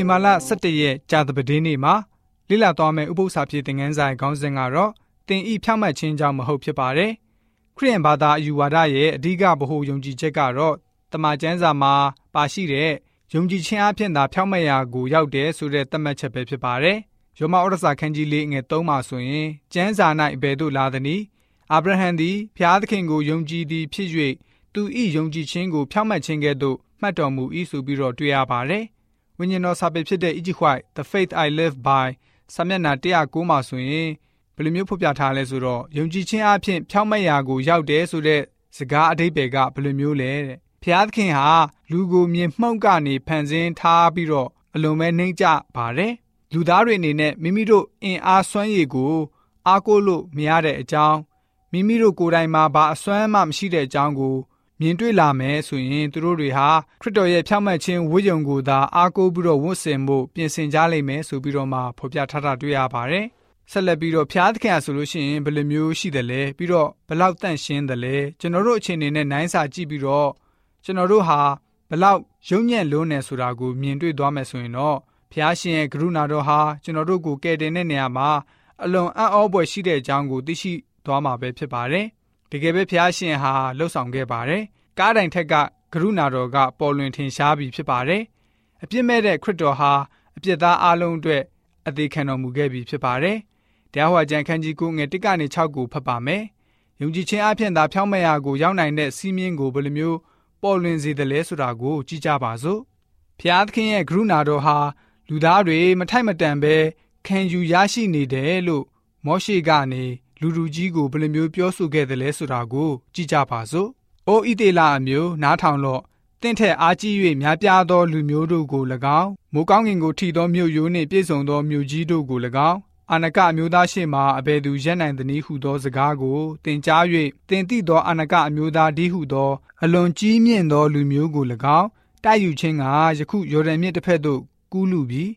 ဝင်ဘာလ17ရက်ကြာသပတေးနေ့မှာလိလာသွားမယ့်ဥပုသ္စာဖြစ်တဲ့ငန်းဆိုင်ခေါင်းစဉ်ကတော့တင်ဤဖြောင့်မတ်ခြင်းကြောင့်မဟုတ်ဖြစ်ပါတယ်။ခရစ်ယာန်ဘာသာအယူဝါဒရဲ့အဓိကဗဟုယုံကြည်ချက်ကတော့တမန်ကျမ်းစာမှာပါရှိတဲ့ယုံကြည်ခြင်းအဖြစ်သာဖြောင့်မတ်ရာကိုရောက်တယ်ဆိုတဲ့သတ်မှတ်ချက်ပဲဖြစ်ပါတယ်။ယောမဩရစာခန်းကြီးလေးငယ်3မှာဆိုရင်ကျမ်းစာ၌ဘယ်သို့လာသနည်းအာဗြဟံသည်ဖျားသခင်ကိုယုံကြည်သည်ဖြစ်၍သူ၏ယုံကြည်ခြင်းကိုဖြောင့်မတ်ခြင်းကဲ့သို့မှတ်တော်မူ၏ဆိုပြီးတော့တွေ့ရပါတယ်။ ဝိညာဉ်တော်စာပေဖြစ်တဲ့ Egypt White The Faith I Live By စာမျက်နှာ109မှာဆိုရင်ဘယ်လိုမျိုးဖော်ပြထားလဲဆိုတော့ယုံကြည်ခြင်းအဖြစ်ဖြောင့်မတ်ရာကိုရောက်တယ်ဆိုတဲ့စကားအဓိပ္ပာယ်ကဘယ်လိုမျိုးလဲတဲ့။ဖျားသခင်ဟာလူကိုမြင်မှုန့်ကနေဖန်ဆင်းထားပြီးတော့အလွန်ပဲနှိမ့်ကြပါတယ်။လူသားတွေအနေနဲ့မိမိတို့အင်အားစွမ်းရည်ကိုအားကိုးလို့မရတဲ့အကြောင်းမိမိတို့ကိုယ်တိုင်မှာဘာအစွမ်းမှမရှိတဲ့အကြောင်းကို မြင်တွေ့လာမယ်ဆိုရင်သူတို့တွေဟာခရစ်တော်ရဲ့ဖြောင့်မတ်ခြင်းဝိယုံကိုသာအားကိုးပြီးတော့ဝတ်ဆင်ဖို့ပြင်ဆင်ကြလိမ့်မယ်ဆိုပြီးတော့မှဖော်ပြထားတာတွေ့ရပါတယ်။ဆက်လက်ပြီးတော့ဖျားသခင်ဆိုလို့ရှိရင်ဘယ်လိုမျိုးရှိတယ်လဲပြီးတော့ဘလောက်တန့်ရှင်းတယ်လဲကျွန်တော်တို့အခြေအနေနဲ့နိုင်စာကြည့်ပြီးတော့ကျွန်တော်တို့ဟာဘလောက်ရုံညံ့လုံးနေဆိုတာကိုမြင်တွေ့သွားမယ်ဆိုရင်တော့ဖျားရှင်ရဲ့ကရုဏာတော်ဟာကျွန်တော်တို့ကိုကယ်တင်တဲ့နေရာမှာအလွန်အံ့ဩဖွယ်ရှိတဲ့အကြောင်းကိုသိရှိသွားမှာပဲဖြစ်ပါတယ်။ တကယ်ပဲဖျားရှင်ဟာလှုပ်ဆောင်ခဲ့ပါတယ်။ကားတိုင်ထက်ကကရုဏာတော်ကပေါ်လွင်ထင်ရှားပြီးဖြစ်ပါတယ်။အပြစ်မဲ့တဲ့ခရစ်တော်ဟာအပြစ်သားအလုံးအတွက်အသေးခံတော်မူခဲ့ပြီးဖြစ်ပါတယ်။တရားဟောကြံခန်းကြီးကိုငယ်1ကနေ6ကိုဖတ်ပါမယ်။ယုံကြည်ခြင်းအပြင်သာဖြောင်းမဲ့ရာကိုရောက်နိုင်တဲ့စီးမြင်ကိုဘယ်လိုမျိုးပေါ်လွင်စေတယ်လဲဆိုတာကိုကြည့်ကြပါစို့။ဖျားသခင်ရဲ့ကရုဏာတော်ဟာလူသားတွေမထိုက်မတန်ပဲခံယူရရှိနေတယ်လို့မောရှိကနေ လူလူကြီးကိုဘယ်လိုမျိုးပြောဆိုခဲ့တယ်လဲဆိုတာကို ကြည့်ကြပါစို့။အိုဣတေလအမျိုးနားထောင်လော့တင့်ထက်အားကြီး၍များပြားသောလူမျိုးတို့ကို၎င်းမိုးကောင်းကင်ကိုထီသောမြို့ရိုးနှင့်ပြည့်စုံသောမြို့ကြီးတို့ကို၎င်းအာနကအမျိုးသားရှိမှအဘယ်သူရက်နိုင်သနည်းဟုသောစကားကိုတင်ကြား၍တင်သိသောအာနကအမျိုးသားဒီဟုသော အလွန်ကြီးမြင့်သောလူမျိုးကို၎င်းတိုက်ယူခြင်းကယခုယော်ဒန်မြစ်တစ်ဖက်သို့ကူးလူပြီး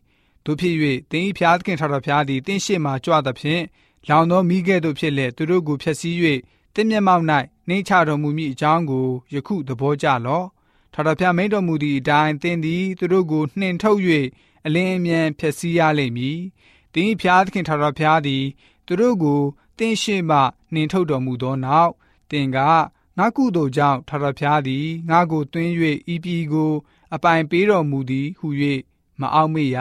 တို့ဖြစ်၍တင်းဤဖျားသခင်ထာတော်ဖျားသည်တင်းရှိမှကြွသဖြင့် လောင်သောမိကဲ့သို့ဖြစ်လက်သူတို့ကိုဖျက်ဆီး၍တင်းမျက်မှောက်၌နှိမ့်ချတော်မူမည်အကြောင်းကိုယခုသဘောကျလော့ထာတော်ဖျားမိန်တော်မူသည့်အတိုင်းတင်းသည်သူတို့ကိုနှင်ထုတ်၍အလင်းအမြန်ဖျက်ဆီးရလိမ့်မည်တင်းဤဖျားသခင်ထာတော်ဖျားသည်သူတို့ကိုတင်းရှိမှနှင်ထုတ်တော်မူသောနောက်တင်ကငါကုသိုလ်ကြောင့်ထာတော်ဖျားသည်ငါကိုတွင်း၍ဤပြည်ကို အပိုင်ပေးတော်မူသည်ဟု၍မအောင်မေ့ရ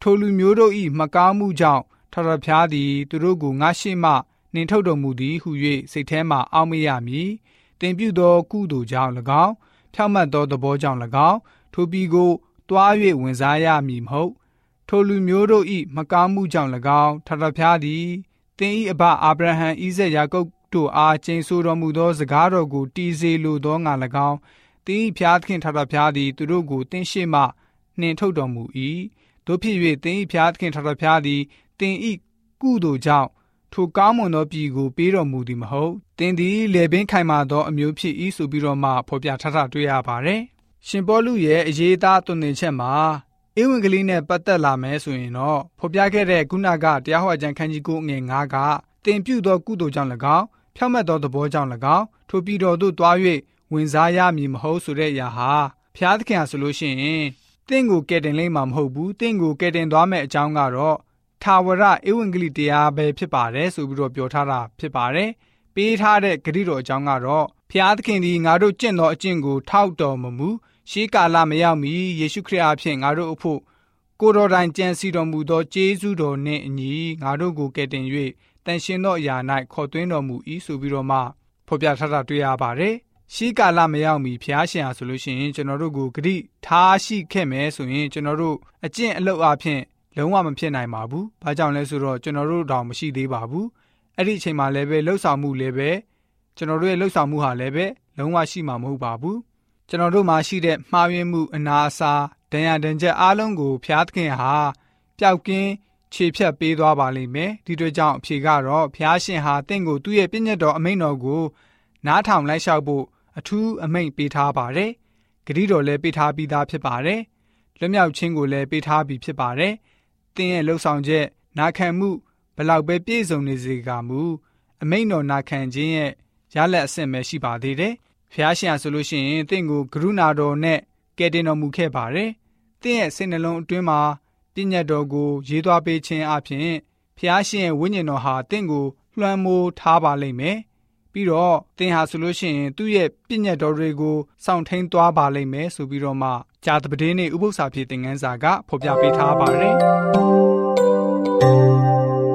ထိုလူမျိုးတို့၏မကောင်းမှုကြောင့် ထာတော်ဖျားသည် သူတို့ကိုငါရှိမှနှင်ထုတ်တော်မူသည်ဟု၍စိတ်ထဲမှအောက်မေ့ရမည်တင်ပြုသောကုသိုလ်ကြောင့်၎င်းဖြောင့်မတ်သောသဘောကြောင့်၎င်းထိုပြည်ကိုတွား၍ဝင်စားရမည်မဟုတ်ထိုလူမျိုးတို့၏မကောင်းမှုကြောင့်၎င်းထာတော်ဖျားသည်တင်၏အဘအာဗြဟံဣဇက်ယာကုပ်တို့အားကျိန်ဆိုတော်မူသောစကားတော်ကိုတည်စေလိုသောငါ၎င်းတင်း၏ဖျားသခင်ထာတော်ဖျားသည်သူတို့ကိုတင်းရှိမှနှင်ထုတ်တော်မူ၏တို့ဖြစ်၍တင်း၏ဖျားသခင်ထာတော်ဖျားသည် တင်ဤကုသိုလ်ကြောင့်ထိုကောင်းမွန်သောပြည်ကိုပေးတော်မူသည်မဟုတ်တင်သည်လေပင်ခိုင်မာသောအမျိုးဖြစ်၏ဆိုပြီးတော့မှဖော်ပြထားတာတွေ့ရပါတယ်ရှင်ပေါလုရဲ့အရေးသားသွန်သင်ချက်မှာဧဝံဂေလိနဲ့ပတ်သက်လာမယ်ဆိုရင်တော့ဖော်ပြခဲ့တဲ့ခုနကတရားဟောကြံခန်းကြီးကိုငွေ9ကတင်ပြုသောကုသိုလ်ကြောင့်၎င်းဖြောင့်မတ်သောသဘောကြောင့်၎င်းထိုပြည်တော်သို့တွား၍ဝင်စားရမည်မဟုတ်ဆိုတဲ့အရာဟာဖျားသခင်ဟာဆိုလို့ရှိရင်တင့်ကိုကယ်တင်လိမ့်မှာမဟုတ်ဘူးတင့်ကိုကယ်တင်သွားမယ့်အကြောင်းကတော့ ထာဝရဧဝံဂေလိတရားပဲဖြစ်ပါတယ်ဆိုပြီးတော့ပြောထားတာဖြစ်ပါတယ်ပေးထားတဲ့ဂရိတော်အကြောင်းကတော့ဖျားသခင်သည်ငါတို့ကျင့်သောအကျင့်ကိုထောက်တော်မမူရှေးကာလမရောက်မီယေရှုခရစ်အဖင်ငါတို့အဖို့ကိုတော်တိုင်ကြံစီတော်မူသောကျေးဇူးတော်နှင့်အညီငါတို့ကိုကယ်တင်၍တန်ရှင်သောအရာ၌ခေါ်သွင်းတော်မူ၏ဆိုပြီးတော့မှဖော်ပြထားတာတွေ့ရပါတယ်ရှေးကာလမရောက်မီဖျားရှင်ဟာဆိုလို့ရှိရင်ကျွန်တော်တို့ကိုဂရိထားရှိခဲ့မယ်ဆိုရင်ကျွန်တော်တို့အကျင့်အလုပ်အဖြစ် လုံးဝမဖြစ်နိုင်ပါဘူး။ဘာကြောင့်လဲဆိုတော့ကျွန်တော်တို့တောင်မရှိသေးပါဘူး။အဲ့ဒီအချိန်မှာလည်းပဲလှုပ်ဆောင်မှုလည်းပဲကျွန်တော်တို့ရဲ့လှုပ်ဆောင်မှုဟာလည်းပဲလုံးဝရှိမှာမဟုတ်ပါဘူး။ကျွန်တော်တို့မှာရှိတဲ့မှားယွင်းမှုအနာအဆာဒဏ်ရာဒဏ်ချက်အားလုံးကိုဖျားသခင်ဟာပျောက်ကင်းခြေဖြတ်ပေးသွားပါလိမ့်မယ်။ဒီတို့ကြောင့်အဖြေကတော့ဖျားရှင်ဟာတင့်ကိုသူ့ရဲ့ပြည့်ညတ်တော်အမိန့်တော်ကိုနားထောင်လိုက်လျှောက်ဖို့အထူးအမိန့်ပေးထားပါတယ်။ဂတိတော်လည်းပေးထားပြီးသားဖြစ်ပါတယ်။လွတ်မြောက်ခြင်းကိုလည်းပေးထားပြီးဖြစ်ပါတယ်။ တင်းရဲ့လှုပ်ဆောင်ချက်နာခံမှုဘလောက်ပဲပြည့်စုံနေစေကမူအမိန်တော်နာခံခြင်းရဲ့ရလက်အဆင့်ပဲရှိပါသေးတယ်။ဖျားရှင်ဆိုလို့ရှိရင်တင့်ကိုကရုဏာတော်နဲ့ကယ်တင်တော်မူခဲ့ပါတယ်သင်ရဲ့စိတ်နှလုံးအတွင်းမှာပြည့်ညတ်တော်ကိုရေးသွားပေးခြင်းအပြင်ဖျားရှင်ရဲ့ဝိညာဉ်တော်ဟာတင့်ကိုလွှမ်းမိုးထားပါလိမ့်မယ်။ပြီးတော့သင်ဟာဆိုလို့ရှိရင်သူ့ရဲ့ပြည့်ညတ်တော်တွေကိုစောင့်ထိန်သွားပါလိမ့်မယ်ဆိုပြီးတော့မှ ဂျာတပဒင်းနေဥပု္ပ္ပစာဖြစ်တဲ့ငန်းစာကဖော်ပြပေးထားပါတယ်။